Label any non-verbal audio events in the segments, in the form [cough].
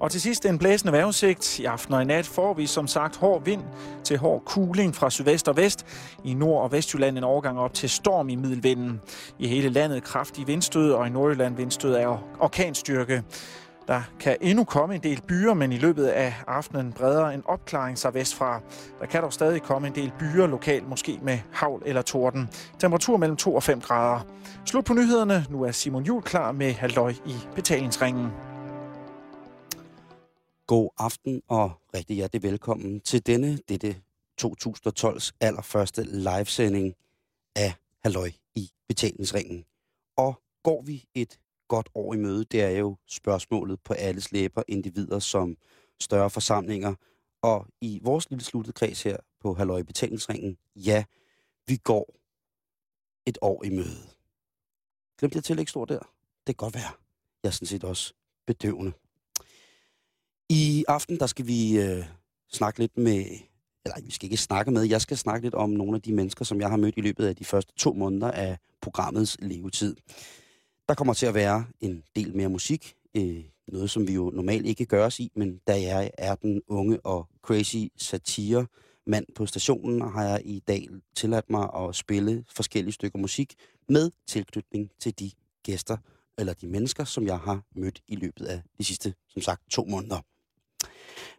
Og til sidst en blæsende vejrudsigt. I aften og i nat får vi som sagt hård vind til hård kuling fra sydvest og vest. I Nord- og Vestjylland en overgang op til storm i middelvinden. I hele landet kraftige vindstød, og i Nordjylland vindstød er orkanstyrke. Der kan endnu komme en del byer, men i løbet af aftenen breder en opklaring sig vestfra. Der kan dog stadig komme en del byer lokalt, måske med havl eller torden. Temperatur mellem 2 og 5 grader. Slut på nyhederne. Nu er Simon Jul klar med halvøj i betalingsringen. God aften og rigtig hjertelig velkommen til denne, dette 2012's allerførste livesending af Halløj i betalingsringen. Og går vi et godt år i møde, det er jo spørgsmålet på alles læber, individer som større forsamlinger. Og i vores lille sluttede kreds her på Halløj i betalingsringen, ja, vi går et år i møde. Glemte jeg stor der? Det kan godt være. Jeg er sådan set også bedøvende. I aften, der skal vi øh, snakke lidt med, eller vi skal ikke snakke med, jeg skal snakke lidt om nogle af de mennesker, som jeg har mødt i løbet af de første to måneder af programmets levetid. Der kommer til at være en del mere musik, øh, noget som vi jo normalt ikke gør os i, men da jeg er den unge og crazy satire mand på stationen, har jeg i dag tilladt mig at spille forskellige stykker musik med tilknytning til de gæster, eller de mennesker, som jeg har mødt i løbet af de sidste, som sagt, to måneder.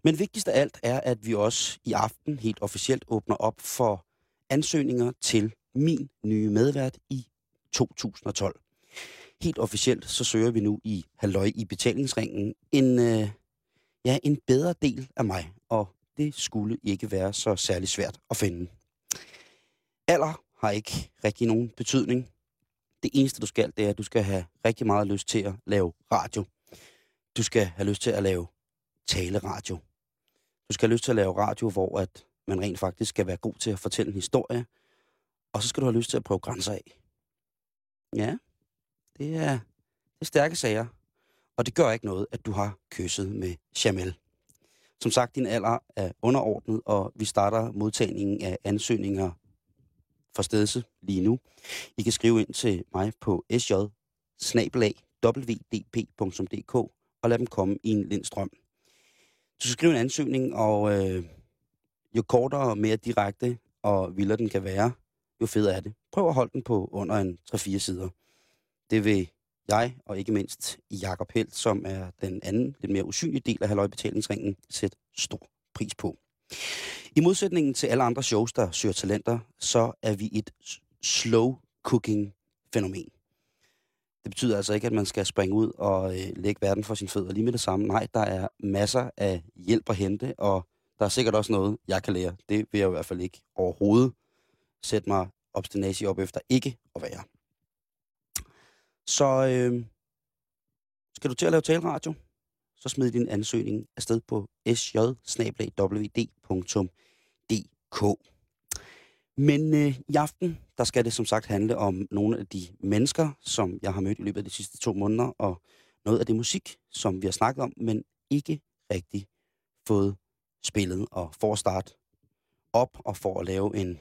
Men vigtigst af alt er, at vi også i aften helt officielt åbner op for ansøgninger til min nye medvært i 2012. Helt officielt så søger vi nu i Halløj i betalingsringen en, øh, ja, en bedre del af mig, og det skulle ikke være så særlig svært at finde. Alder har ikke rigtig nogen betydning. Det eneste du skal, det er, at du skal have rigtig meget lyst til at lave radio. Du skal have lyst til at lave taleradio. Du skal have lyst til at lave radio, hvor at man rent faktisk skal være god til at fortælle en historie, og så skal du have lyst til at prøve grænser af. Ja, det er, det er stærke sager, og det gør ikke noget, at du har kysset med Jamel. Som sagt, din alder er underordnet, og vi starter modtagningen af ansøgninger for stedse lige nu. I kan skrive ind til mig på sj wdp.dk og lad dem komme i en lindstrøm. Du skal skrive en ansøgning, og øh, jo kortere og mere direkte og vildere den kan være, jo federe er det. Prøv at holde den på under en 3-4 sider. Det vil jeg, og ikke mindst Jakob Helt, som er den anden, lidt mere usynlige del af halvøjbetalingsringen, sætte stor pris på. I modsætningen til alle andre shows, der søger talenter, så er vi et slow cooking fænomen. Det betyder altså ikke, at man skal springe ud og øh, lægge verden for sin fødder lige med det samme. Nej, der er masser af hjælp at hente, og der er sikkert også noget, jeg kan lære. Det vil jeg i hvert fald ikke overhovedet sætte mig obstinasi op efter ikke at være. Så øh, skal du til at lave taleradio, så smid din ansøgning afsted på sj men øh, i aften, der skal det som sagt handle om nogle af de mennesker, som jeg har mødt i løbet af de sidste to måneder, og noget af det musik, som vi har snakket om, men ikke rigtig fået spillet. Og for at starte op og for at lave en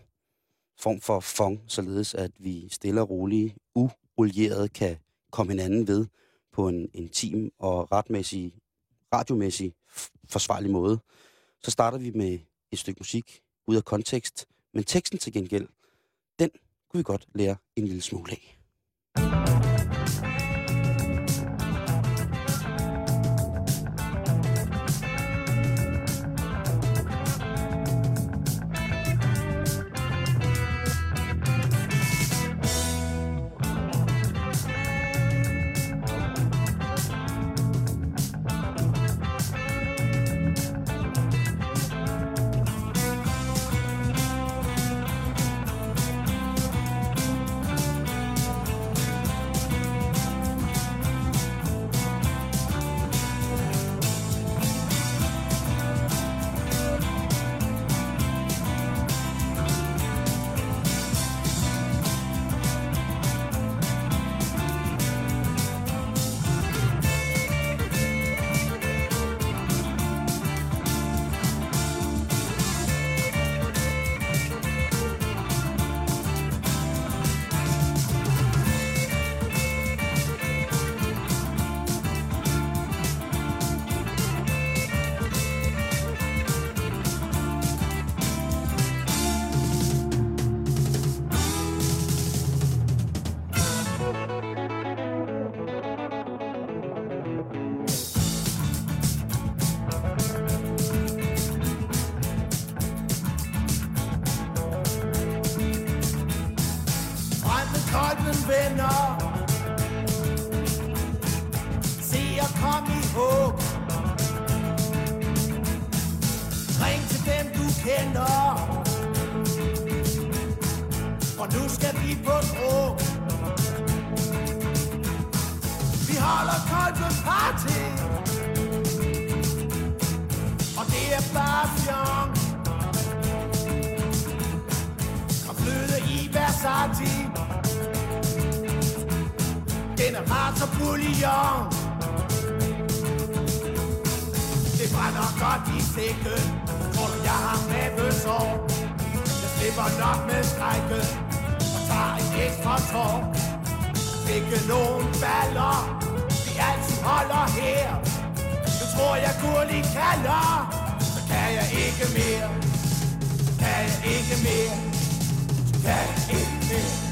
form for fong, således at vi stille og roligt, uolieret kan komme hinanden ved på en intim og retmæssig, radiomæssig forsvarlig måde, så starter vi med et stykke musik ud af kontekst, men teksten til gengæld, den kunne vi godt lære en lille smule af. Venner. Se og kom i håb. Ring til dem du kender. For nu skal vi på dråb Vi holder koldt party. Og det er bare fjong. Og bløde i Versace Generator bouillon Det brænder godt i sækken Tror du jeg har mavesår Jeg slipper nok med skrækken Og tager en ekstra tår. Ikke nogen baller Vi altid holder her. Du tror jeg gurlig kalder Så kan jeg ikke mere. Kan jeg ikke mere. Så kan jeg ikke mere.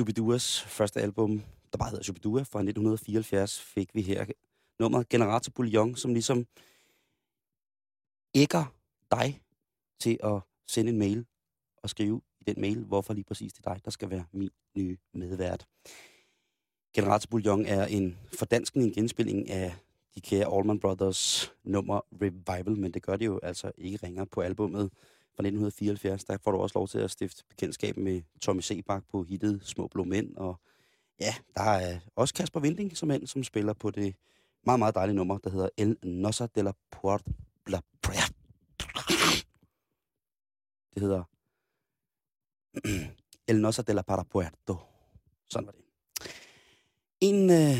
Shubiduas første album, der bare hedder Shubidua, fra 1974, fik vi her nummeret Generator Bouillon, som ligesom ægger dig til at sende en mail og skrive i den mail, hvorfor lige præcis det er dig, der skal være min nye medvært. Generator Bouillon er en fordanskning, en genspilling af de kære Allman Brothers nummer Revival, men det gør det jo altså ikke ringer på albummet fra 1974. Der får du også lov til at stifte bekendtskab med Tommy Sebak på hittet Små Blå Mænd, og ja, der er også Kasper Vinding som mand, som spiller på det meget, meget dejlige nummer, der hedder El Nossa de la Port La Det hedder [clears throat] El Nossa de la Parapuerto. Sådan var det. En øh,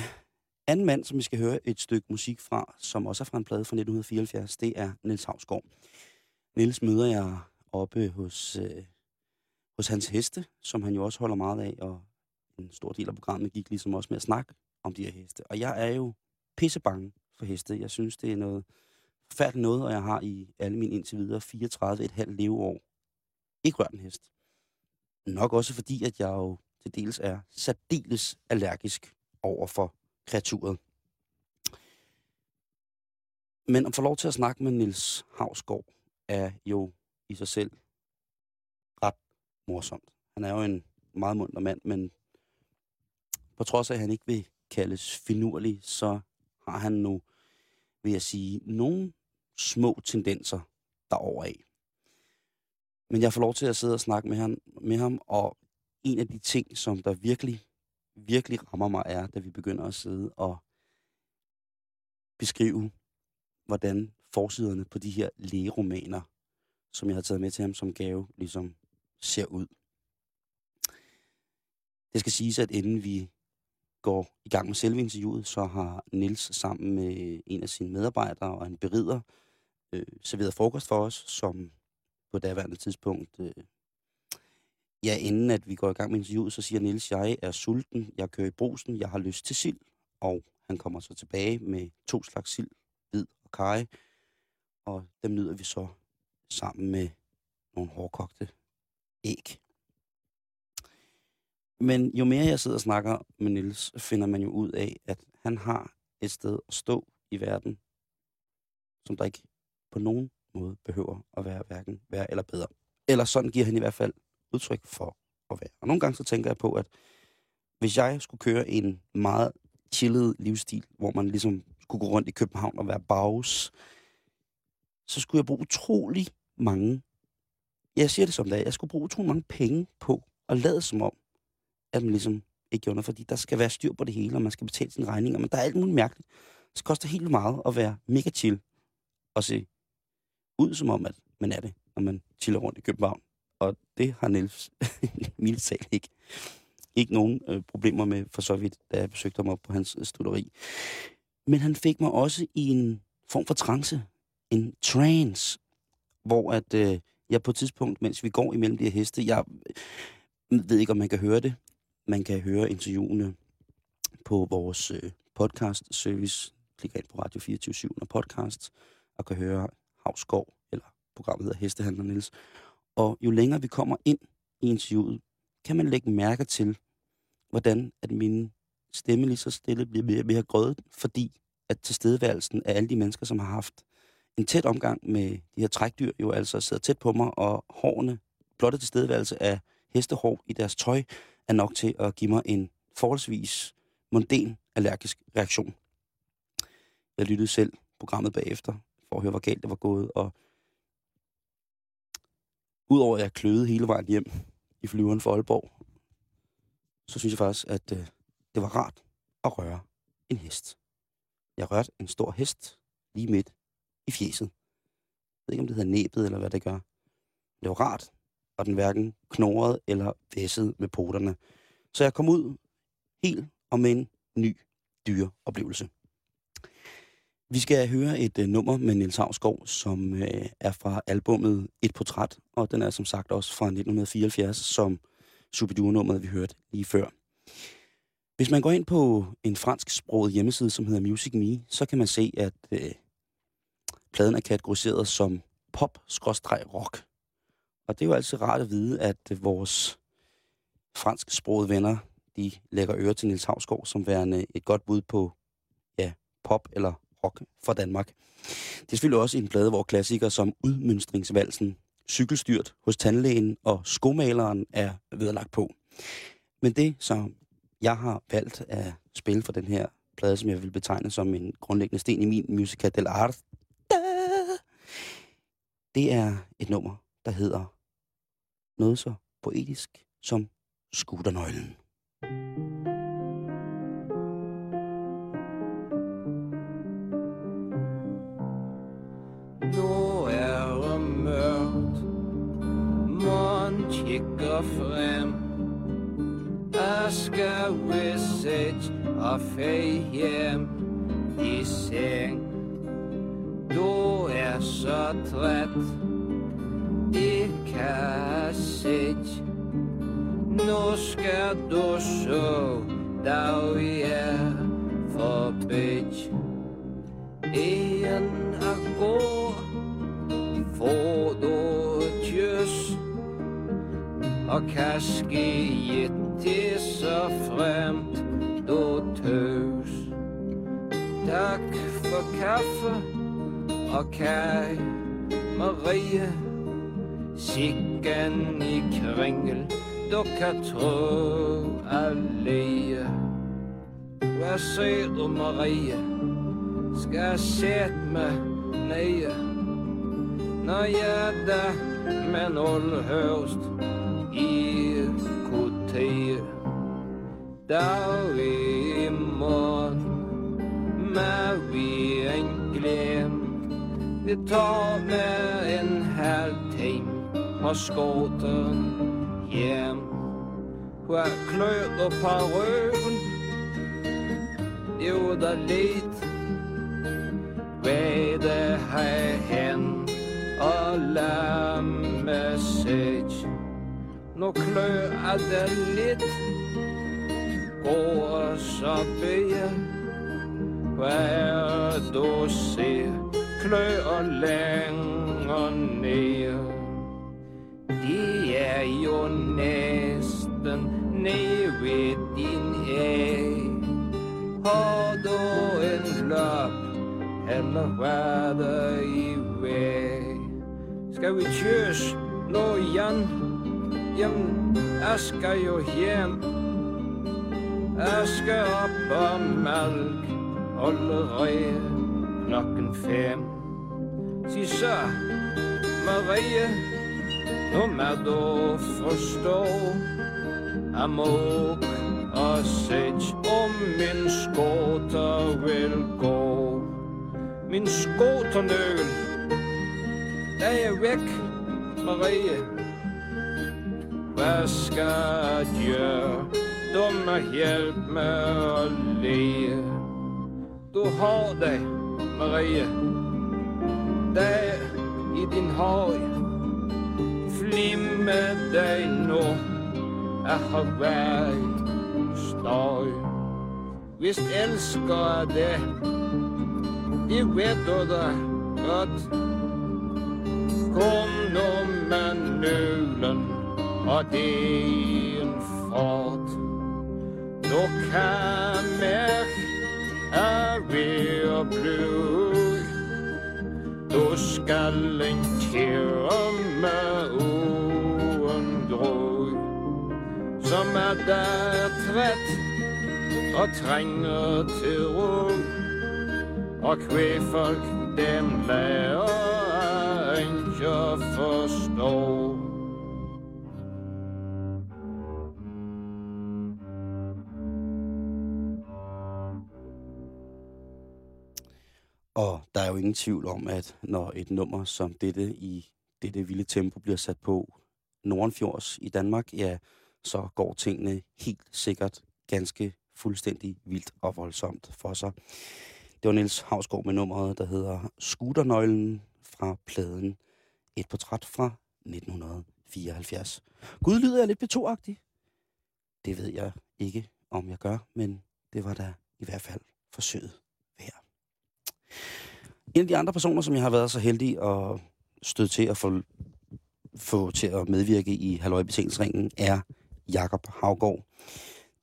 anden mand, som vi skal høre et stykke musik fra, som også er fra en plade fra 1974, det er Niels Havsgaard. Niels møder jeg oppe hos, øh, hos hans heste, som han jo også holder meget af, og en stor del af programmet gik ligesom også med at snakke om de her heste. Og jeg er jo pissebange for heste. Jeg synes, det er noget forfærdeligt noget, og jeg har i alle mine indtil videre 34 et halvt leveår ikke rørt en hest. Nok også fordi, at jeg jo til dels er særdeles allergisk over for kreaturet. Men at få lov til at snakke med Nils Havsgaard er jo i sig selv ret morsomt. Han er jo en meget munter mand, men på trods af, at han ikke vil kaldes finurlig, så har han nu, vil jeg sige, nogle små tendenser derover af. Men jeg får lov til at sidde og snakke med ham, med ham, og en af de ting, som der virkelig, virkelig rammer mig, er, da vi begynder at sidde og beskrive, hvordan forsiderne på de her lægeromaner, som jeg har taget med til ham som gave, ligesom ser ud. Det skal siges, at inden vi går i gang med selve interviewet, så har Nils sammen med en af sine medarbejdere og en berider øh, serveret frokost for os, som på daværende tidspunkt, øh, ja, inden at vi går i gang med interviewet, så siger Nils, jeg er sulten, jeg kører i brusen, jeg har lyst til sild, og han kommer så tilbage med to slags sild, hvid og kaj, og dem nyder vi så sammen med nogle hårdkogte æg. Men jo mere jeg sidder og snakker med Nils, finder man jo ud af, at han har et sted at stå i verden, som der ikke på nogen måde behøver at være hverken værre eller bedre. Eller sådan giver han i hvert fald udtryk for at være. Og nogle gange så tænker jeg på, at hvis jeg skulle køre en meget chillet livsstil, hvor man ligesom skulle gå rundt i København og være bags, så skulle jeg bruge utrolig mange, jeg siger det som det er, jeg skulle bruge utrolig mange penge på at lade som om, at man ligesom ikke gjorde noget, fordi der skal være styr på det hele, og man skal betale sine regninger, men der er alt muligt mærkeligt. Det koster helt meget at være mega chill og se ud som om, at man er det, når man chiller rundt i København. Og det har Niels [laughs] mildt sagt ikke, ikke nogen øh, problemer med, for så vidt, da jeg besøgte ham op på hans øh, studeri. Men han fik mig også i en form for trance, en trance, hvor at øh, jeg på et tidspunkt, mens vi går imellem de her heste, jeg mm, ved ikke, om man kan høre det, man kan høre interviewene på vores øh, podcast service. Klik ind på Radio 24 og podcast, og kan høre Havskov, eller programmet hedder Hestehandler Niels. Og jo længere vi kommer ind i interviewet, kan man lægge mærke til, hvordan at min stemme lige så stille bliver mere, mere grødet, fordi at tilstedeværelsen af alle de mennesker, som har haft en tæt omgang med de her trækdyr, jo altså sidder tæt på mig, og hårene, blotte tilstedeværelse af hestehår i deres tøj, er nok til at give mig en forholdsvis monden allergisk reaktion. Jeg lyttede selv programmet bagefter, for at høre, hvor galt det var gået, og udover at jeg kløede hele vejen hjem i flyveren for Aalborg, så synes jeg faktisk, at øh, det var rart at røre en hest. Jeg rørte en stor hest lige midt i fjeset. Jeg ved ikke, om det hedder næbet, eller hvad det gør. Det var rart, og den hverken knorrede eller væssede med poterne. Så jeg kom ud helt og med en ny dyreoplevelse. Vi skal høre et uh, nummer med Niels Havsgaard, som uh, er fra albummet Et Portræt, og den er som sagt også fra 1974, som Superdure-nummeret, vi hørte lige før. Hvis man går ind på en fransk sproget hjemmeside, som hedder Music Me, så kan man se, at uh, pladen er kategoriseret som pop-rock. Og det er jo altid rart at vide, at vores fransksprogede venner, de lægger øre til Nils Havsgaard som værende et godt bud på ja, pop eller rock for Danmark. Det er selvfølgelig også en plade, hvor klassikere som Udmønstringsvalsen, Cykelstyrt hos tandlægen og Skomaleren er vedlagt på. Men det, som jeg har valgt at spille for den her plade, som jeg vil betegne som en grundlæggende sten i min musica del arte, det er et nummer, der hedder noget så poetisk som Skuternøglen. Nu er det mørkt. Morgen kigger frem. Jeg skal sætte og fag hjem i seng er så træt. Det kan jeg Nu skal du så dag er forbi En er god Får du et kys. Og kan ske det så fremt du tøs. Tak for kaffe og kaj Marie. Sikken i kringel Du kan tro alene Hvad siger du Marie? Skal sætte mig nede? Når jeg der med nul høst i kvarter Dag i morgen med vi en glem det tar med en halv time og skåten hjem. Hvor kløder på røven Jo, der lidt ved det her hen. Og lamme sig Nu klø er det lidt Går så beder Hvad du ser Klør længere ned Det er jo næsten ned ved din æg Har du en lop eller hvad der i vej? Skal vi tjøs nu igen? Jamen, jeg skal jo hjem. Jeg skal op og mælk allerede klokken fem. Sig så, Marie, nu må du forstå, Amok og sæt om min skoter vil gå. Min skoternøgel der er væk, Marie. Hvad skal jeg gøre? Du må hjælpe mig at lege Du har dig, Marie. Der i din høj. Flimme dig nu. af Hawaii støj. Hvis elsker det, det ved du da godt. Kom nu med nøglen og det er en fart. Nu kan mærke, at vi er blevet du skal ikke med uden drøg. Som er der træt og trænger til ro. Og kvæfolk dem lærer ikke at forstå. Og der er jo ingen tvivl om, at når et nummer som dette i dette vilde tempo bliver sat på Nordenfjords i Danmark, ja, så går tingene helt sikkert ganske fuldstændig vildt og voldsomt for sig. Det var Niels Havsgaard med nummeret, der hedder Skuternøglen fra pladen Et portræt fra 1974. Gud, lyder jeg lidt betoagtig? Det ved jeg ikke, om jeg gør, men det var da i hvert fald forsøget værd. En af de andre personer, som jeg har været så heldig at støde til at få, få til at medvirke i Halløjbetalingsringen, er Jakob Havgård.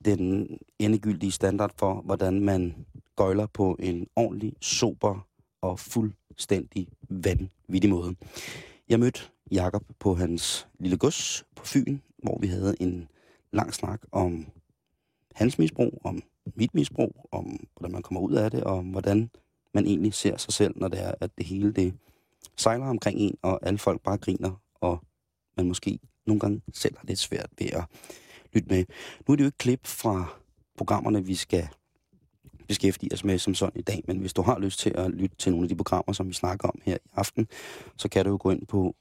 Den endegyldige standard for, hvordan man gøjler på en ordentlig, sober og fuldstændig vanvittig måde. Jeg mødte Jakob på hans lille gods på Fyn, hvor vi havde en lang snak om hans misbrug, om mit misbrug, om hvordan man kommer ud af det, og om hvordan man egentlig ser sig selv, når det er, at det hele det sejler omkring en, og alle folk bare griner, og man måske nogle gange selv har lidt svært ved at lytte med. Nu er det jo et klip fra programmerne, vi skal beskæftige os med som sådan i dag, men hvis du har lyst til at lytte til nogle af de programmer, som vi snakker om her i aften, så kan du jo gå ind på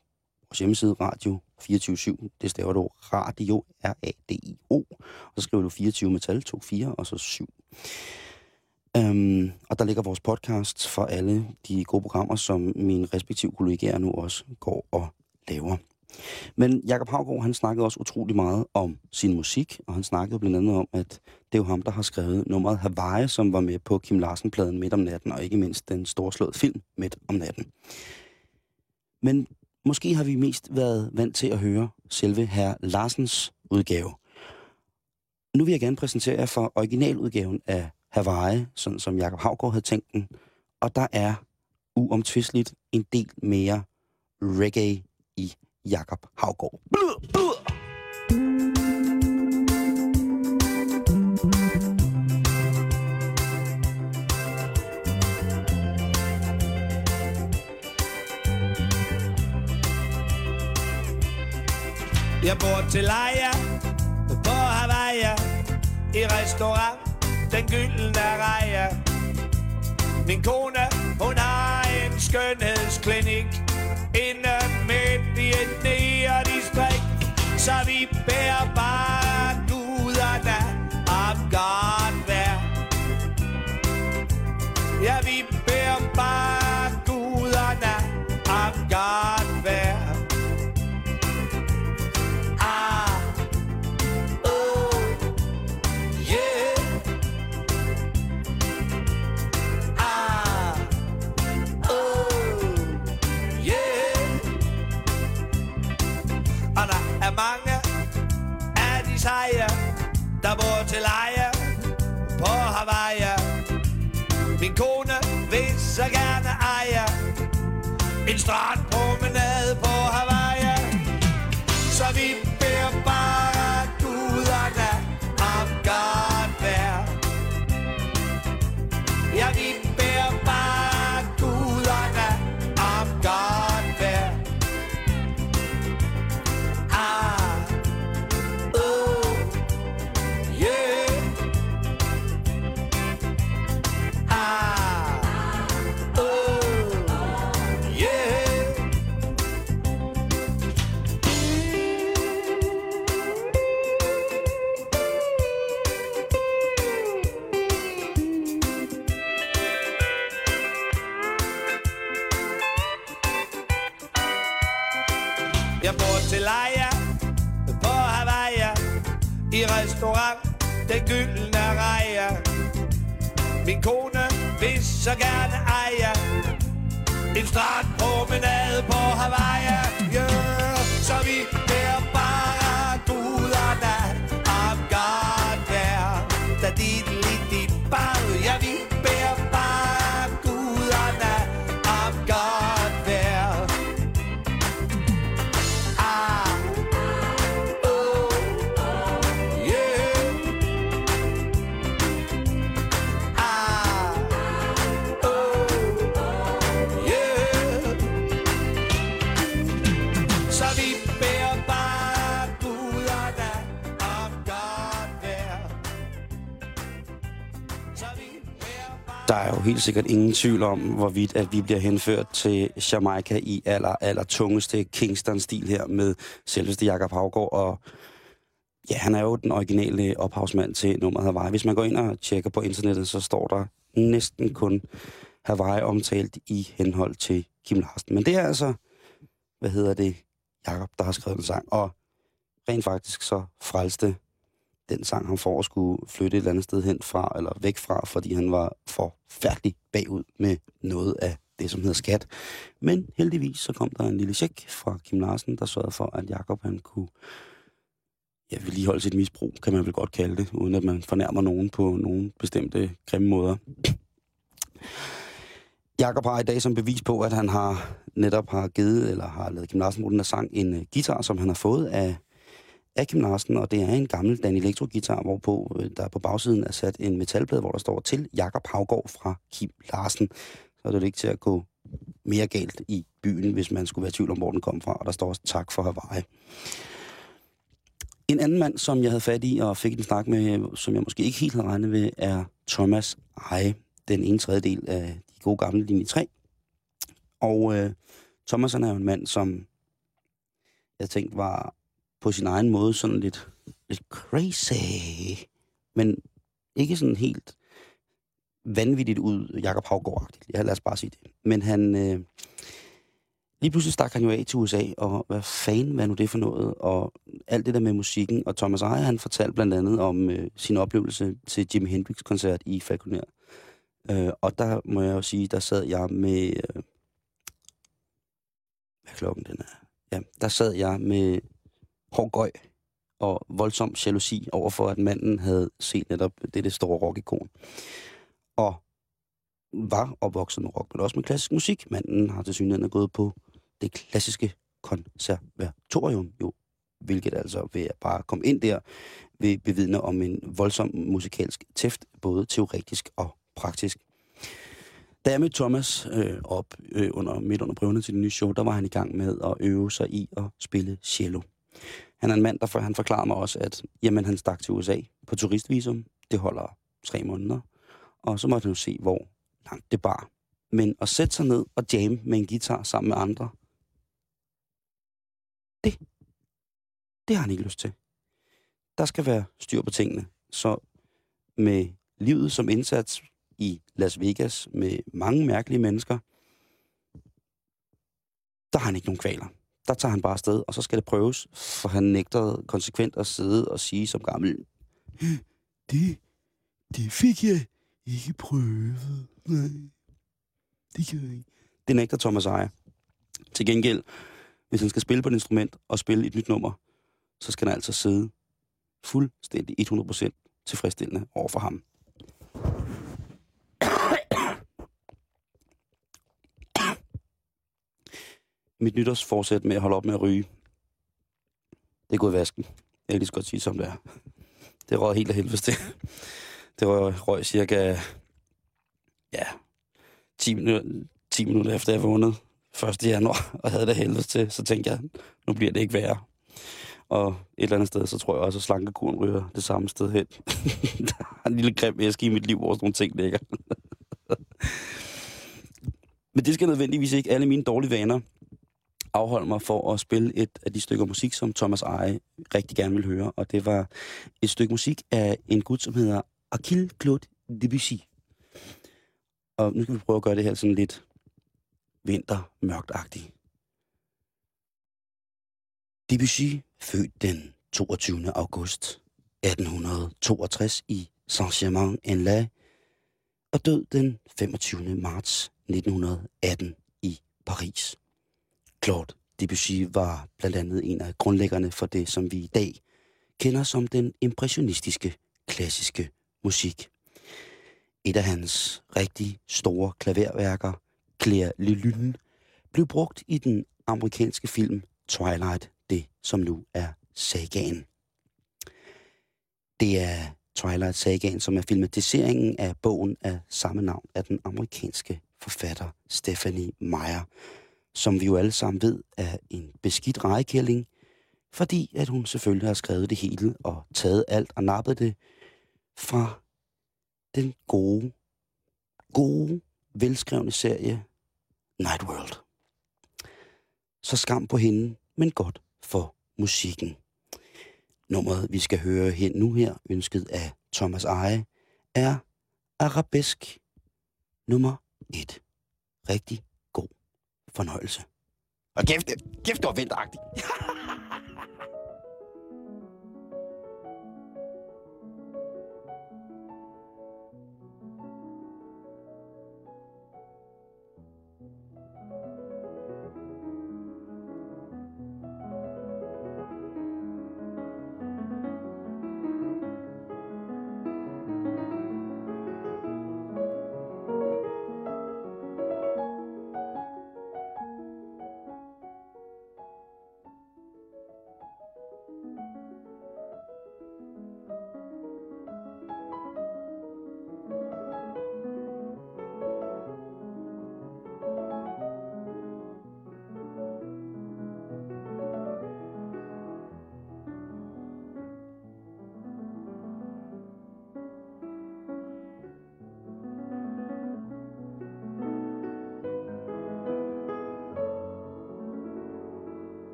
vores hjemmeside Radio 24 Det staver du Radio, R-A-D-I-O, og så skriver du 24 med tal, 2, 4 og så 7. Øhm, og der ligger vores podcast for alle de gode programmer, som mine respektive kollegaer nu også går og laver. Men Jakob Havgaard, han snakkede også utrolig meget om sin musik, og han snakkede blandt andet om, at det er jo ham, der har skrevet nummeret Hawaii, som var med på Kim Larsen-pladen Midt om natten, og ikke mindst den storslåede film Midt om natten. Men måske har vi mest været vant til at høre selve herr Larsens udgave. Nu vil jeg gerne præsentere jer for originaludgaven af Hawaii, sådan som Jakob Havgård havde tænkt den. Og der er uomtvisteligt en del mere reggae i Jakob Havgård. Blød, blød. Jeg bor til leje på Hawaii i restaurant den Gyldne Reje. Min kone, hun har en skønhedsklinik inde midt i et nære distrikt, så vi bærer bare en Gyldne rejer Min kone vil så gerne eje en strandpromenade på Hawaii. Yeah. Så vi helt sikkert ingen tvivl om, hvorvidt at vi bliver henført til Jamaica i aller, aller tungeste Kingston-stil her med selveste Jakob Havgård. Og ja, han er jo den originale ophavsmand til nummeret Hawaii. Hvis man går ind og tjekker på internettet, så står der næsten kun Hawaii omtalt i henhold til Kim Larsen. Men det er altså, hvad hedder det, Jakob, der har skrevet en sang. Og rent faktisk så frelste den sang, han får at skulle flytte et eller andet sted hen fra, eller væk fra, fordi han var forfærdelig bagud med noget af det, som hedder skat. Men heldigvis så kom der en lille check fra Kim Larsen, der sørgede for, at Jakob han kunne ja, vedligeholde sit misbrug, kan man vel godt kalde det, uden at man fornærmer nogen på nogle bestemte grimme måder. Jakob har i dag som bevis på, at han har netop har givet, eller har lavet Kim Larsen den sang, en øh, guitar, som han har fået af, af Kim Larsen, og det er en gammel Dan Electro-gitar, hvorpå øh, der på bagsiden er sat en metalplade, hvor der står til Jakob Havgård fra Kim Larsen. Så er det ikke til at gå mere galt i byen, hvis man skulle være i tvivl om, hvor den kom fra, og der står også tak for Hawaii. En anden mand, som jeg havde fat i og fik en snak med, som jeg måske ikke helt havde regnet ved, er Thomas Eje, den ene tredjedel af de gode gamle linje 3. Og øh, Thomas han er jo en mand, som jeg tænkte var på sin egen måde sådan lidt, lidt crazy, men ikke sådan helt vanvittigt ud, Jakob Havgaard-agtigt. Ja, lad os bare sige det. Men han, øh, lige pludselig stak han jo af til USA, og hvad fanden, hvad er nu det for noget? Og alt det der med musikken. Og Thomas Eje, han fortalte blandt andet om øh, sin oplevelse til Jimi Hendrix-koncert i Falconer. Øh, og der må jeg jo sige, der sad jeg med... Øh, hvad klokken den er? Ja, der sad jeg med hård gøj og voldsom jalousi overfor, at manden havde set netop det, det store rockikon. Og var opvokset med rock, men også med klassisk musik. Manden har til synligheden gået på det klassiske konservatorium, jo, hvilket altså ved at bare komme ind der, vil bevidne om en voldsom musikalsk tæft, både teoretisk og praktisk. Da jeg mødte Thomas øh, op øh, under, midt under prøverne til det nye show, der var han i gang med at øve sig i at spille cello. Han er en mand, der for, han forklarede mig også, at jamen, han stak til USA på turistvisum. Det holder tre måneder. Og så måtte han jo se, hvor langt det bar. Men at sætte sig ned og jamme med en guitar sammen med andre, det, det har han ikke lyst til. Der skal være styr på tingene. Så med livet som indsats i Las Vegas med mange mærkelige mennesker, der har han ikke nogen kvaler. Der tager han bare afsted, og så skal det prøves, for han nægter konsekvent at sidde og sige som gammel, hm, det, det fik jeg ikke prøvet. Nej, det kan jeg ikke. Det nægter Thomas Eje. Til gengæld, hvis han skal spille på et instrument og spille et nyt nummer, så skal han altså sidde fuldstændig 100% tilfredsstillende over for ham. Mit nytårsforsæt med at holde op med at ryge, det er gået i vasken. Jeg kan lige så godt sige, som det er. Det røg helt af helvede til. Det røg, røg cirka, ja, 10 minutter, 10 minutter efter jeg vågnede 1. januar, og havde det helvede til, så tænkte jeg, nu bliver det ikke værre. Og et eller andet sted, så tror jeg også, at slankekuren ryger det samme sted hen. [laughs] der er en lille grim æske i mit liv, hvor sådan nogle ting ligger. Men det skal nødvendigvis ikke alle mine dårlige vaner afholde mig for at spille et af de stykker musik, som Thomas Eje rigtig gerne vil høre. Og det var et stykke musik af en gut, som hedder Akil Claude Debussy. Og nu skal vi prøve at gøre det her sådan lidt vintermørktagtigt. Debussy, født den 22. august 1862 i Saint-Germain-en-Laye, og død den 25. marts 1918 i Paris. Claude Debussy var blandt andet en af grundlæggerne for det, som vi i dag kender som den impressionistiske klassiske musik. Et af hans rigtig store klaverværker, Claire Le Lune, blev brugt i den amerikanske film Twilight, det som nu er sagaen. Det er Twilight Sagaen, som er filmatiseringen af bogen af samme navn af den amerikanske forfatter Stephanie Meyer, som vi jo alle sammen ved er en beskidt rejekælling, fordi at hun selvfølgelig har skrevet det hele og taget alt og nappet det fra den gode, gode, velskrevne serie Night World. Så skam på hende, men godt for musikken. Nummeret, vi skal høre hen nu her, ønsket af Thomas Eje, er Arabesk nummer 1. Rigtig fornøjelse. Og kæft, kæft, det var vinteragtigt. [laughs]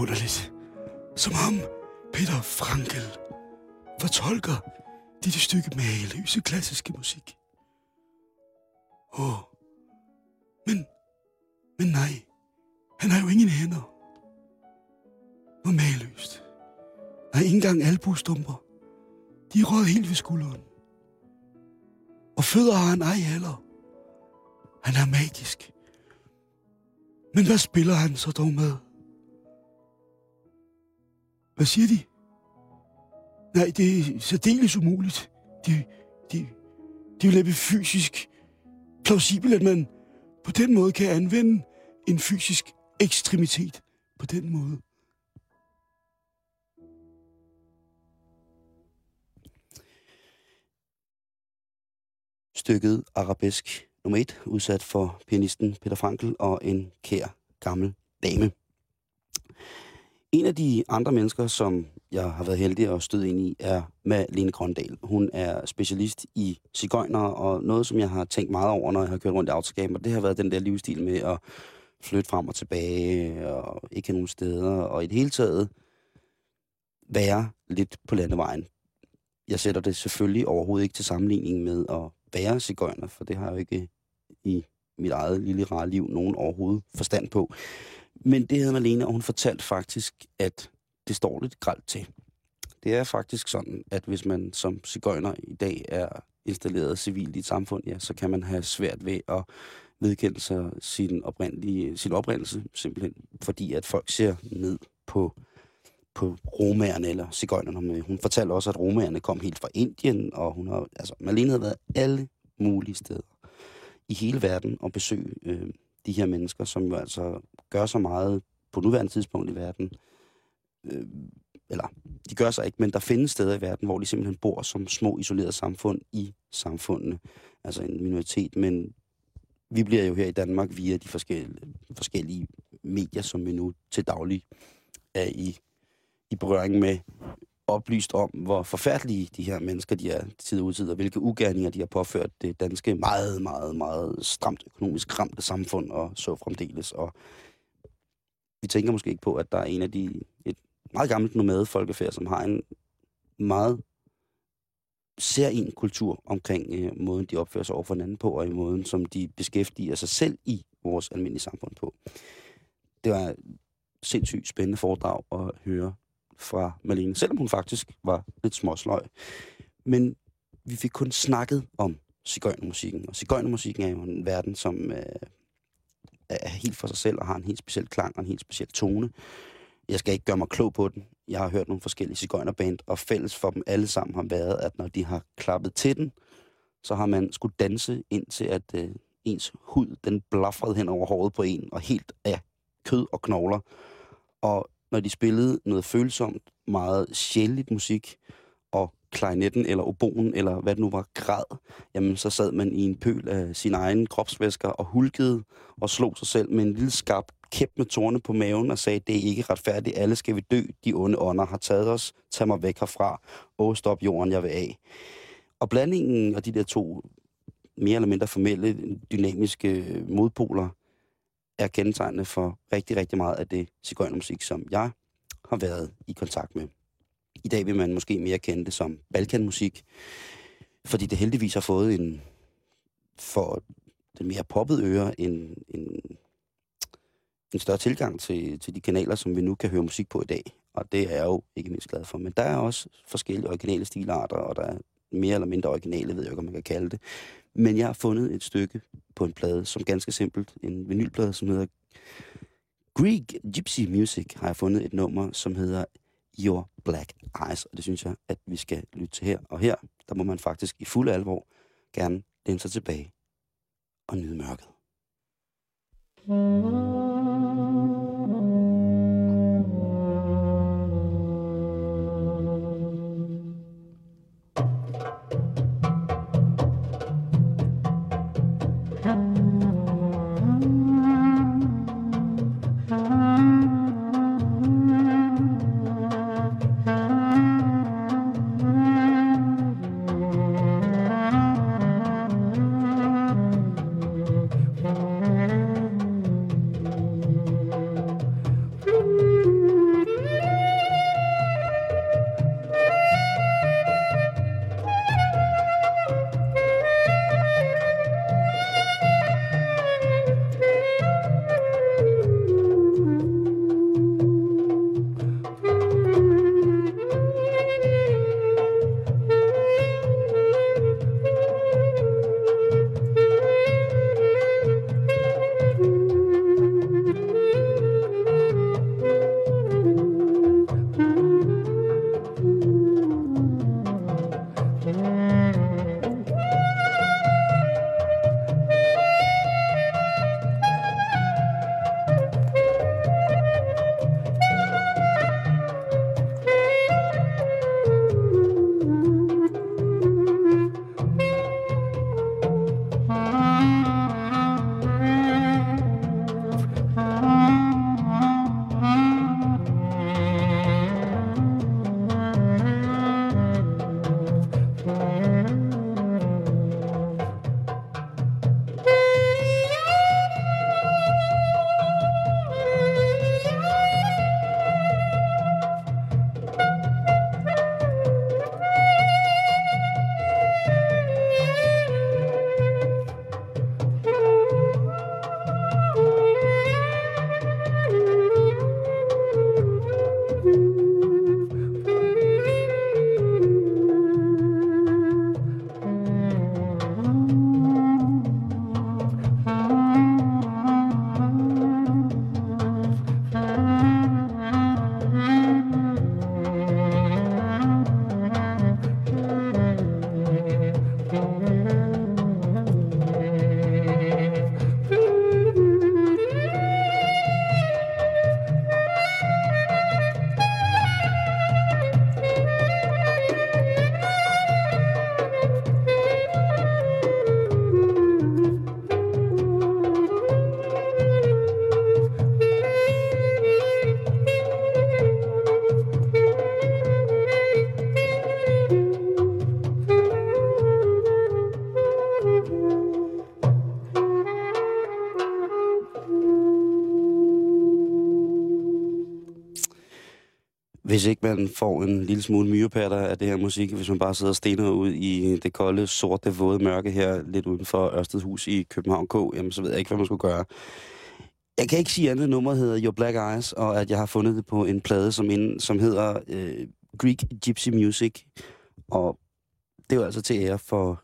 underligt. Som ham, Peter Frankel, fortolker dette stykke maløse klassiske musik. Åh, oh. men, men nej, han har jo ingen hænder. Hvor maløst. Nej, ikke engang albustumper. De er helt ved skulderen. Og fødder har han ej heller. Han er magisk. Men hvad spiller han så dog med? Hvad siger de? Nej, det er særdeles umuligt. Det, det, det vil være fysisk plausibelt, at man på den måde kan anvende en fysisk ekstremitet på den måde. Stykket Arabesk nummer 1, udsat for pianisten Peter Frankel og en kær gammel dame. En af de andre mennesker, som jeg har været heldig at støde ind i, er Malene Grøndal. Hun er specialist i cigøjner, og noget, som jeg har tænkt meget over, når jeg har kørt rundt i autoskab, og det har været den der livsstil med at flytte frem og tilbage, og ikke have nogen steder, og i det hele taget være lidt på landevejen. Jeg sætter det selvfølgelig overhovedet ikke til sammenligning med at være cigøjner, for det har jeg jo ikke i mit eget lille rare liv nogen overhovedet forstand på. Men det hed Malene, og hun fortalte faktisk, at det står lidt gralt til. Det er faktisk sådan, at hvis man som cigøjner i dag er installeret civilt i et samfund, ja, så kan man have svært ved at vedkende sig sin, oprindelige, sin oprindelse, simpelthen fordi at folk ser ned på, på romerne eller cigøjnerne. Hun fortalte også, at romerne kom helt fra Indien, og hun har, altså, Malene havde været alle mulige steder i hele verden og besøge øh, de her mennesker, som jo altså gør så meget på nuværende tidspunkt i verden. Øh, eller, de gør sig ikke, men der findes steder i verden, hvor de simpelthen bor som små isolerede samfund i samfundene. Altså en minoritet, men vi bliver jo her i Danmark via de forskellige, forskellige medier, som vi nu til daglig er i, i berøring med, oplyst om, hvor forfærdelige de her mennesker de er tid og tid, og hvilke ugerninger de har påført det danske meget, meget, meget stramt økonomisk ramte samfund, og så fremdeles. Og vi tænker måske ikke på, at der er en af de, et meget gammelt nomade folkefærd, som har en meget ser en kultur omkring øh, måden, de opfører sig over for hinanden på, og i måden, som de beskæftiger sig selv i vores almindelige samfund på. Det var et sindssygt spændende foredrag at høre fra Malene, selvom hun faktisk var lidt småsløj. Men vi fik kun snakket om cigøjnermusikken, og cigøjnermusikken er jo en verden, som øh, er helt for sig selv og har en helt speciel klang og en helt speciel tone. Jeg skal ikke gøre mig klog på den. Jeg har hørt nogle forskellige cigøjnerband, og fælles for dem alle sammen har været, at når de har klappet til den, så har man skulle danse ind til, at øh, ens hud, den blafrede hen over håret på en, og helt af kød og knogler. Og når de spillede noget følsomt, meget sjældent musik, og klarinetten eller oboen, eller hvad det nu var, græd, jamen så sad man i en pøl af sin egen kropsvæsker og hulkede og slog sig selv med en lille skarp kæp med tårne på maven og sagde, det er ikke retfærdigt, alle skal vi dø, de onde ånder har taget os, tag mig væk herfra, åh stop jorden, jeg vil af. Og blandingen af de der to mere eller mindre formelle, dynamiske modpoler, er kendetegnende for rigtig, rigtig meget af det cigøjnermusik, som jeg har været i kontakt med. I dag vil man måske mere kende det som balkanmusik, fordi det heldigvis har fået en, for den mere poppet øre, en, en, en større tilgang til, til de kanaler, som vi nu kan høre musik på i dag. Og det er jeg jo ikke mindst glad for. Men der er også forskellige originale stilarter, og der er mere eller mindre originale, ved jeg ikke, om man kan kalde det. Men jeg har fundet et stykke på en plade, som ganske simpelt, en vinylplade, som hedder Greek Gypsy Music, har jeg fundet et nummer, som hedder Your Black Eyes, og det synes jeg, at vi skal lytte til her. Og her, der må man faktisk i fuld alvor gerne læne sig tilbage og nyde mørket. Hvis ikke man får en lille smule myrepatter af det her musik, hvis man bare sidder og stener ud i det kolde, sorte, våde mørke her, lidt uden for Ørstedhus i København K, jamen så ved jeg ikke, hvad man skulle gøre. Jeg kan ikke sige andet, nummeret hedder Your Black Eyes, og at jeg har fundet det på en plade, som, ind, som hedder øh, Greek Gypsy Music. Og det er jo altså til ære for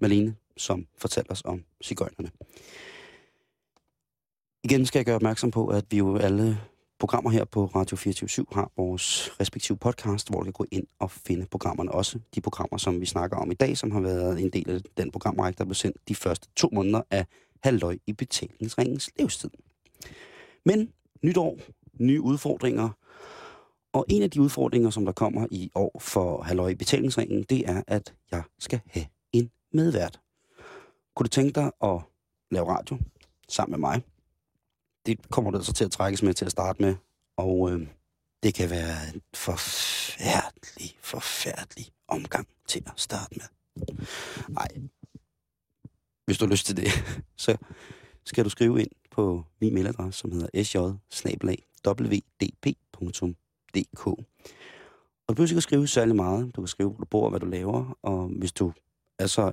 Malene, som fortæller os om cigøjnerne. Igen skal jeg gøre opmærksom på, at vi jo alle programmer her på Radio 24 har vores respektive podcast, hvor du kan gå ind og finde programmerne. Også de programmer, som vi snakker om i dag, som har været en del af den programrække, der blev sendt de første to måneder af halvøj i betalingsringens levetid. Men nytår, nye udfordringer, og en af de udfordringer, som der kommer i år for halvøj i betalingsringen, det er, at jeg skal have en medvært. Kunne du tænke dig at lave radio sammen med mig? Det kommer du altså til at trækkes med til at starte med, og øh, det kan være en forfærdelig, forfærdelig omgang til at starte med. Nej, hvis du har lyst til det, [laughs] så skal du skrive ind på min mailadresse, som hedder sj wdp.dk. Og du behøver ikke at skrive særlig meget. Du kan skrive, hvor du bor og hvad du laver. Og hvis du er så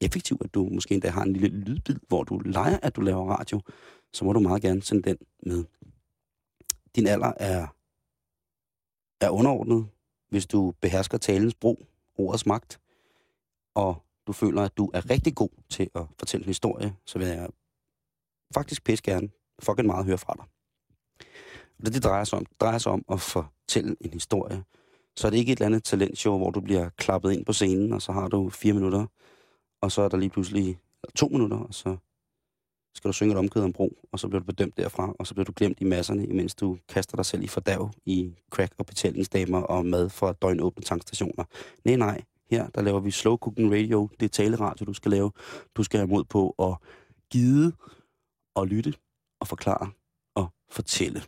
effektiv, at du måske endda har en lille lydbid, hvor du leger, at du laver radio, så må du meget gerne sende den med. Din alder er, er underordnet, hvis du behersker talens brug, ordets magt, og du føler, at du er rigtig god til at fortælle en historie, så vil jeg faktisk pisse gerne fucking meget høre fra dig. Og det, det drejer sig om, det drejer sig om at fortælle en historie. Så er det ikke et eller andet talentshow, hvor du bliver klappet ind på scenen, og så har du fire minutter, og så er der lige pludselig to minutter, og så skal du synge et omkød om bro, og så bliver du bedømt derfra, og så bliver du glemt i masserne, imens du kaster dig selv i fordav i crack- og betalingsdamer og mad fra døgnåbne tankstationer. Nej, nej, her der laver vi slow cooking radio, det er taleradio, du skal lave. Du skal have mod på at gide og lytte og forklare og fortælle.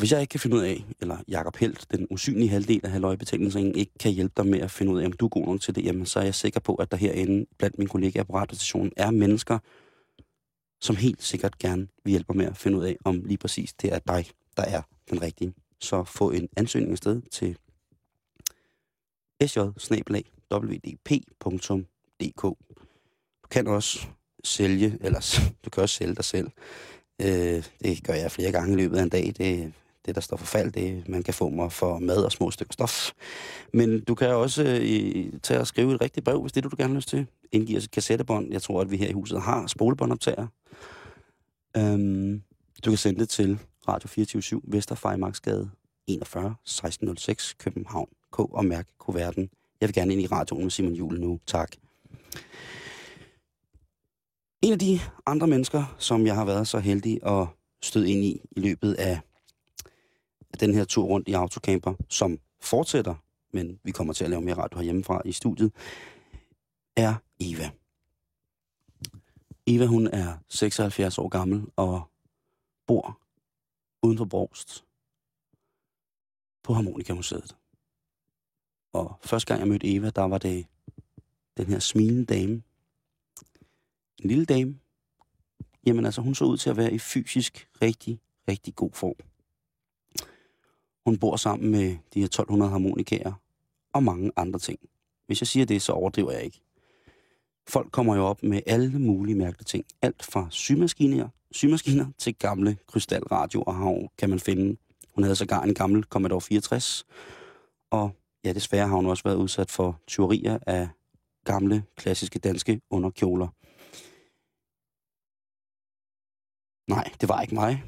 Hvis jeg ikke kan finde ud af, eller Jakob Helt, den usynlige halvdel af halvøjebetalingsringen, ikke kan hjælpe dig med at finde ud af, om du er god nok til det, jamen så er jeg sikker på, at der herinde blandt mine kollegaer på radiostationen er mennesker, som helt sikkert gerne vil hjælpe med at finde ud af, om lige præcis det er dig, der er den rigtige. Så få en ansøgning afsted til sj wdp.dk. Du kan også sælge, eller du kan også sælge dig selv. Øh, det gør jeg flere gange i løbet af en dag. Det, det der står for fald, det man kan få mig for mad og små stykker stof. Men du kan også øh, tage og skrive et rigtigt brev, hvis det er, det, du gerne har lyst til. Indgiv os et kassettebånd. Jeg tror, at vi her i huset har spolebåndoptager. Øhm, du kan sende det til Radio 24 Vesterfejmarksgade 41 1606 København K og mærk kuverten. Jeg vil gerne ind i radioen med Simon Jule nu. Tak. En af de andre mennesker, som jeg har været så heldig at støde ind i i løbet af den her tur rundt i autocamper, som fortsætter, men vi kommer til at lave mere radio herhjemmefra i studiet, er Eva. Eva, hun er 76 år gammel og bor uden for Brogst på Harmonikamuseet. Og første gang jeg mødte Eva, der var det den her smilende dame. En lille dame. Jamen altså, hun så ud til at være i fysisk rigtig, rigtig god form. Hun bor sammen med de her 1200 harmonikaer og mange andre ting. Hvis jeg siger det, så overdriver jeg ikke. Folk kommer jo op med alle mulige mærkelige ting. Alt fra symaskiner, symaskiner til gamle krystalradioer og havn kan man finde. Hun havde sågar en gammel Commodore 64. Og ja, desværre har hun også været udsat for tyverier af gamle, klassiske danske underkjoler. Nej, det var ikke mig.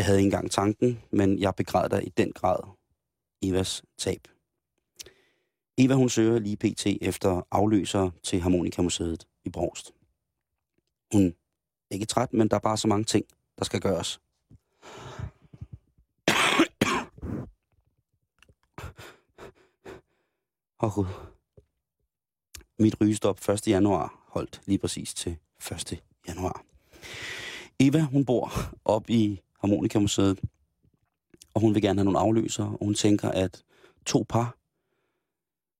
Jeg havde ikke engang tanken, men jeg begræder i den grad Evas tab. Eva hun søger lige pt. efter afløser til Harmonikamuseet i Brogst. Hun er ikke træt, men der er bare så mange ting, der skal gøres. Åh oh, Gud. Mit rygestop 1. januar holdt lige præcis til 1. januar. Eva, hun bor op i Harmonikamuseet, og hun vil gerne have nogle afløser, og hun tænker, at to par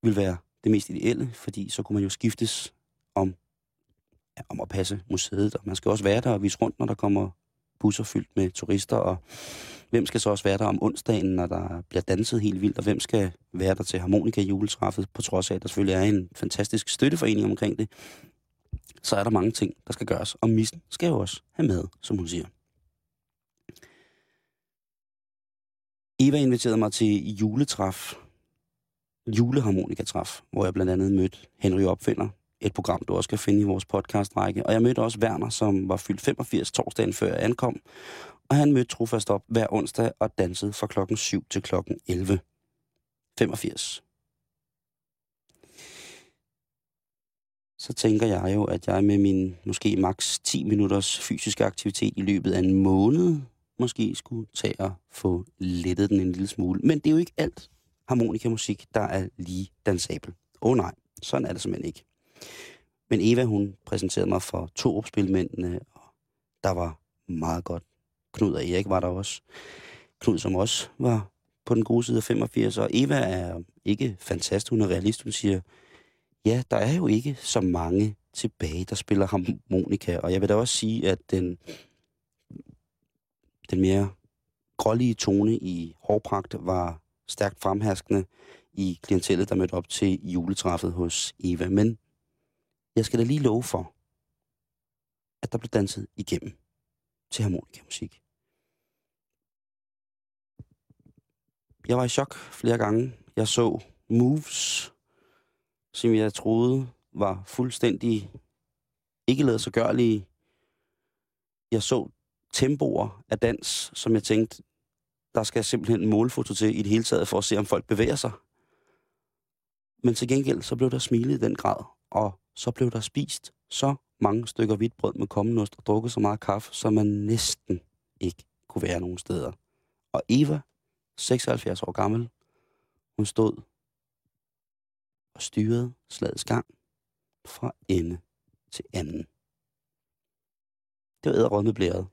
vil være det mest ideelle, fordi så kunne man jo skiftes om, ja, om at passe museet, og man skal også være der og vise rundt, når der kommer busser fyldt med turister, og hvem skal så også være der om onsdagen, når der bliver danset helt vildt, og hvem skal være der til harmonika juletræffet, på trods af, at der selvfølgelig er en fantastisk støtteforening omkring det, så er der mange ting, der skal gøres, og missen skal jo også have med, som hun siger. Eva inviterede mig til juletræf, juleharmonikatræf, hvor jeg blandt andet mødte Henry Opfinder, et program, du også kan finde i vores podcastrække. Og jeg mødte også Werner, som var fyldt 85 torsdagen før jeg ankom. Og han mødte trofast op hver onsdag og dansede fra klokken 7 til klokken 11. 85. Så tænker jeg jo, at jeg med min måske maks 10 minutters fysiske aktivitet i løbet af en måned, måske skulle tage og få lettet den en lille smule. Men det er jo ikke alt harmonikamusik, der er lige dansabel. Åh oh, nej, sådan er det simpelthen ikke. Men Eva, hun præsenterede mig for to opspilmændene, og der var meget godt. Knud og Erik var der også. Knud, som også var på den gode side af 85, og Eva er ikke fantastisk, hun er realist. Hun siger, ja, der er jo ikke så mange tilbage, der spiller harmonika, og jeg vil da også sige, at den, den mere grålige tone i hårpragt var stærkt fremherskende i klientellet, der mødte op til juletræffet hos Eva. Men jeg skal da lige love for, at der blev danset igennem til harmonikamusik. Jeg var i chok flere gange. Jeg så moves, som jeg troede var fuldstændig ikke lavet så gørlige. Jeg så tempoer af dans, som jeg tænkte, der skal simpelthen målfoto til i det hele taget, for at se, om folk bevæger sig. Men til gengæld, så blev der smilet i den grad, og så blev der spist så mange stykker hvidt brød med kommenost og drukket så meget kaffe, så man næsten ikke kunne være nogen steder. Og Eva, 76 år gammel, hun stod og styrede slagets gang fra ende til anden. Det var æderrød blæret.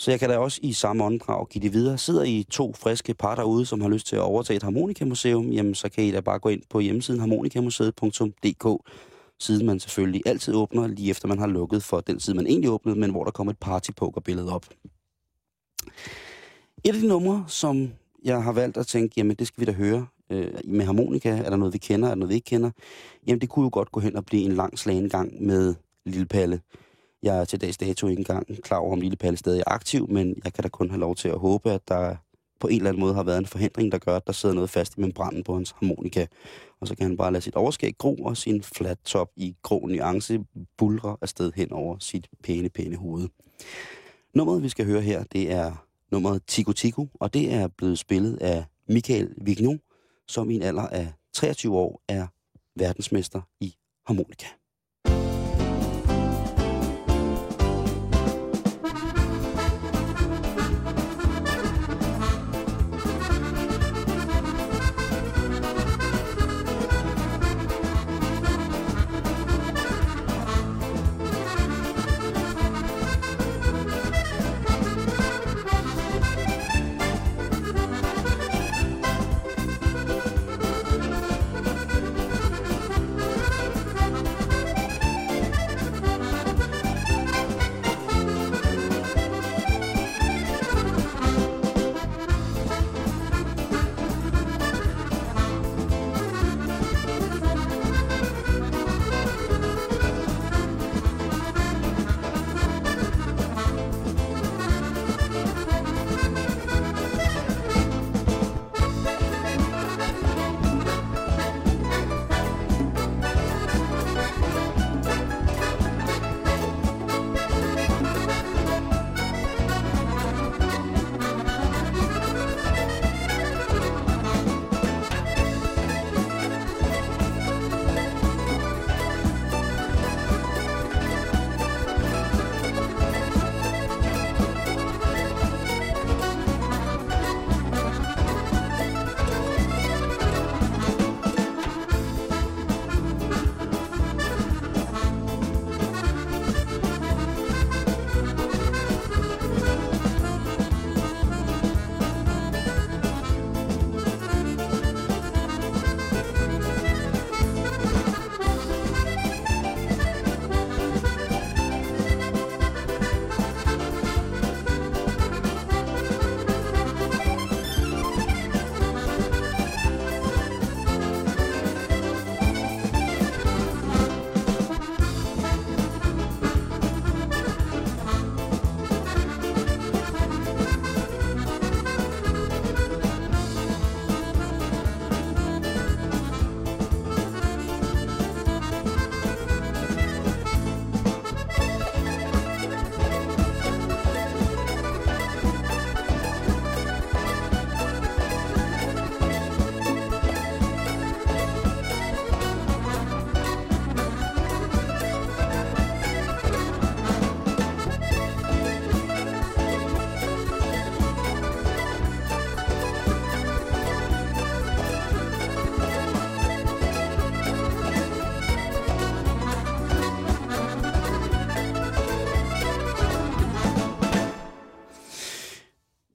Så jeg kan da også i samme åndedrag give det videre. Sidder I to friske par derude, som har lyst til at overtage et harmonikamuseum, jamen så kan I da bare gå ind på hjemmesiden harmonikamuseet.dk siden man selvfølgelig altid åbner, lige efter man har lukket for den side, man egentlig åbnede, men hvor der kommer et partypokerbillede op. Et af de numre, som jeg har valgt at tænke, jamen det skal vi da høre øh, med harmonika. Er der noget, vi kender? Er der noget, vi ikke kender? Jamen det kunne jo godt gå hen og blive en lang slagengang med Lille Palle. Jeg er til dags dato ikke engang klar over, om Lille Palle stadig er aktiv, men jeg kan da kun have lov til at håbe, at der på en eller anden måde har været en forhindring, der gør, at der sidder noget fast i membranen på hans harmonika. Og så kan han bare lade sit overskæg gro og sin flat top i grå nuance bulre afsted hen over sit pæne, pæne hoved. Nummeret, vi skal høre her, det er nummeret Tico Tico, og det er blevet spillet af Michael Vignon, som i en alder af 23 år er verdensmester i harmonika.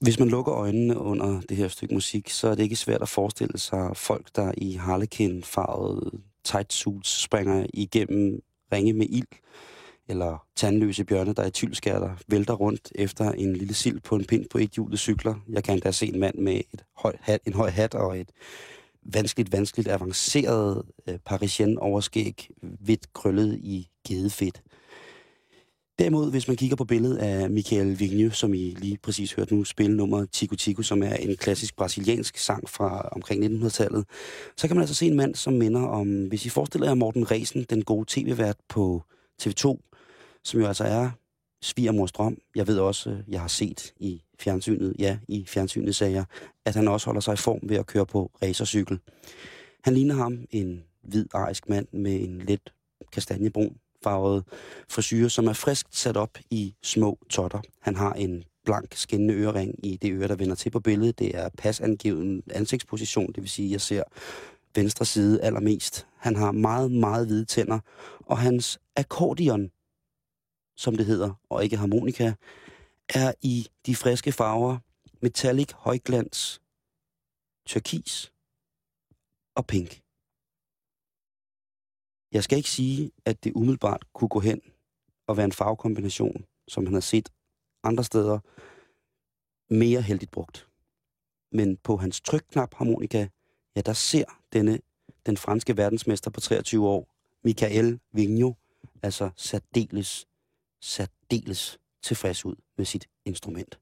Hvis man lukker øjnene under det her stykke musik, så er det ikke svært at forestille sig folk, der i harlekin-farvede tight suits springer igennem ringe med ild, eller tandløse bjørne, der i tylskærter vælter rundt efter en lille sild på en pind på et hjulet cykler. Jeg kan endda se en mand med et høj hat, en høj hat og et vanskeligt, vanskeligt avanceret øh, parisien overskæg, hvidt krøllet i gedefedt. Derimod, hvis man kigger på billedet af Michael Vignew, som I lige præcis hørte nu spille nummer Tico Tico, som er en klassisk brasiliansk sang fra omkring 1900-tallet, så kan man altså se en mand, som minder om, hvis I forestiller jer Morten Resen, den gode tv-vært på TV2, som jo altså er svigermors drøm. Jeg ved også, øh, jeg har set i fjernsynet, ja, i fjernsynet sagde jeg, at han også holder sig i form ved at køre på racercykel. Han ligner ham, en hvid arisk mand med en let kastanjebrun farvet frisyrer, som er frisk sat op i små totter. Han har en blank skinnende ørering i det øre, der vender til på billedet. Det er pasangiven ansigtsposition, det vil sige, at jeg ser venstre side allermest. Han har meget, meget hvide tænder, og hans akkordion, som det hedder, og ikke harmonika, er i de friske farver metallic højglans, turkis og pink. Jeg skal ikke sige, at det umiddelbart kunne gå hen og være en farvekombination, som han har set andre steder, mere heldigt brugt. Men på hans trykknap harmonika, ja, der ser denne, den franske verdensmester på 23 år, Michael Vigneault, altså særdeles, særdeles tilfreds ud med sit instrument.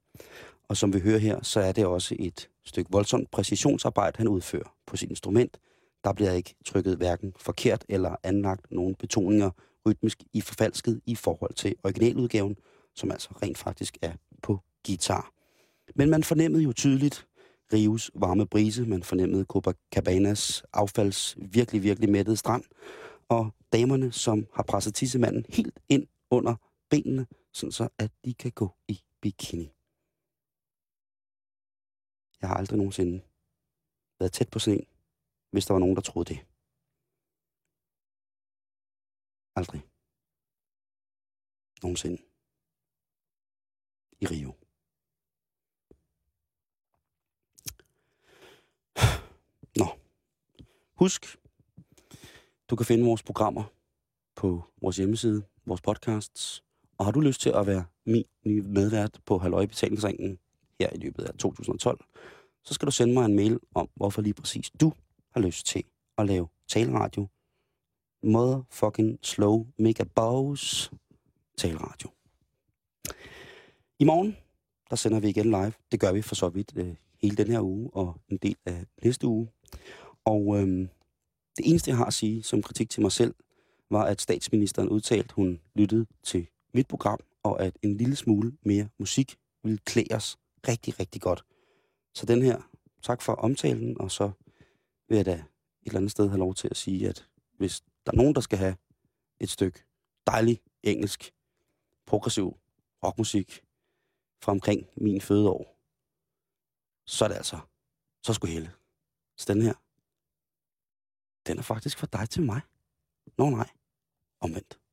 Og som vi hører her, så er det også et stykke voldsomt præcisionsarbejde, han udfører på sit instrument. Der bliver ikke trykket hverken forkert eller anlagt nogen betoninger rytmisk i forfalsket i forhold til originaludgaven, som altså rent faktisk er på guitar. Men man fornemmede jo tydeligt Rives varme brise, man fornemmede Copacabanas affalds virkelig, virkelig mættede strand, og damerne, som har presset tissemanden helt ind under benene, sådan så at de kan gå i bikini. Jeg har aldrig nogensinde været tæt på sådan en, hvis der var nogen, der troede det. Aldrig. Nogensinde. I Rio. Nå. Husk, du kan finde vores programmer på vores hjemmeside, vores podcasts. Og har du lyst til at være min nye medvært på Halløj Betalingsringen her i løbet af 2012, så skal du sende mig en mail om, hvorfor lige præcis du har lyst til at lave taleradio. Motherfucking slow mega bows taleradio. I morgen, der sender vi igen live. Det gør vi for så vidt øh, hele den her uge og en del af næste uge. Og øhm, det eneste, jeg har at sige som kritik til mig selv, var, at statsministeren udtalte, hun lyttede til mit program, og at en lille smule mere musik ville klæde os rigtig, rigtig godt. Så den her, tak for omtalen, og så vil jeg da et eller andet sted have lov til at sige, at hvis der er nogen, der skal have et stykke dejlig engelsk, progressiv rockmusik fra omkring min fødeår, så er det altså, så skulle Helle. Så den her, den er faktisk for dig til mig. Nå nej, omvendt.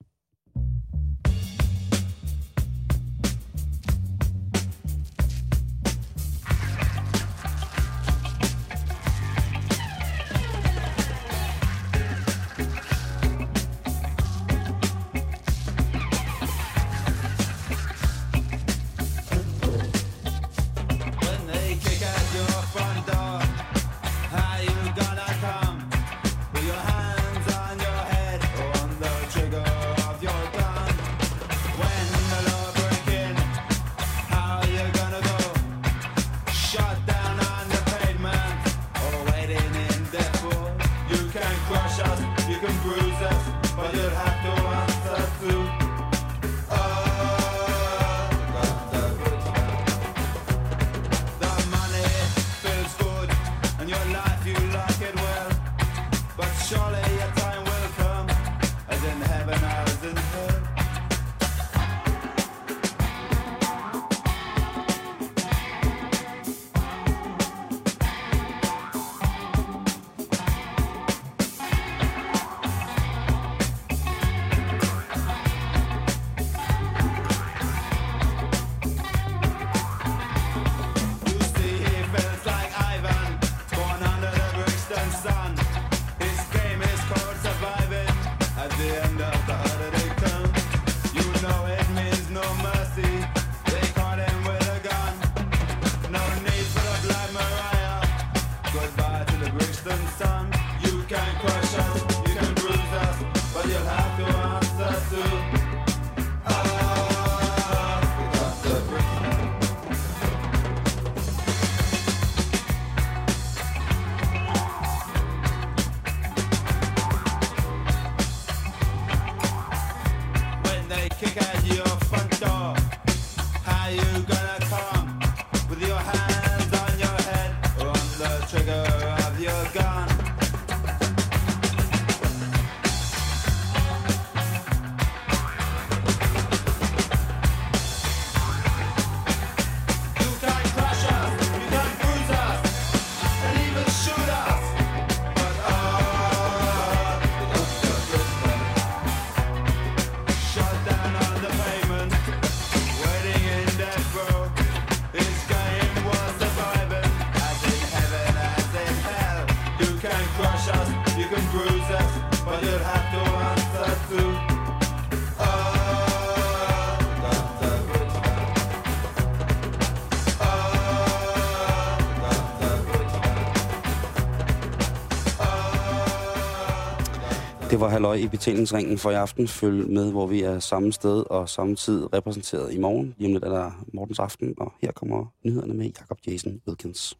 Var halløj i betalingsringen for i aften. Følg med, hvor vi er samme sted og samme tid repræsenteret i morgen. Lige om lidt er der Mortens Aften, og her kommer nyhederne med Jakob Jason Wilkins.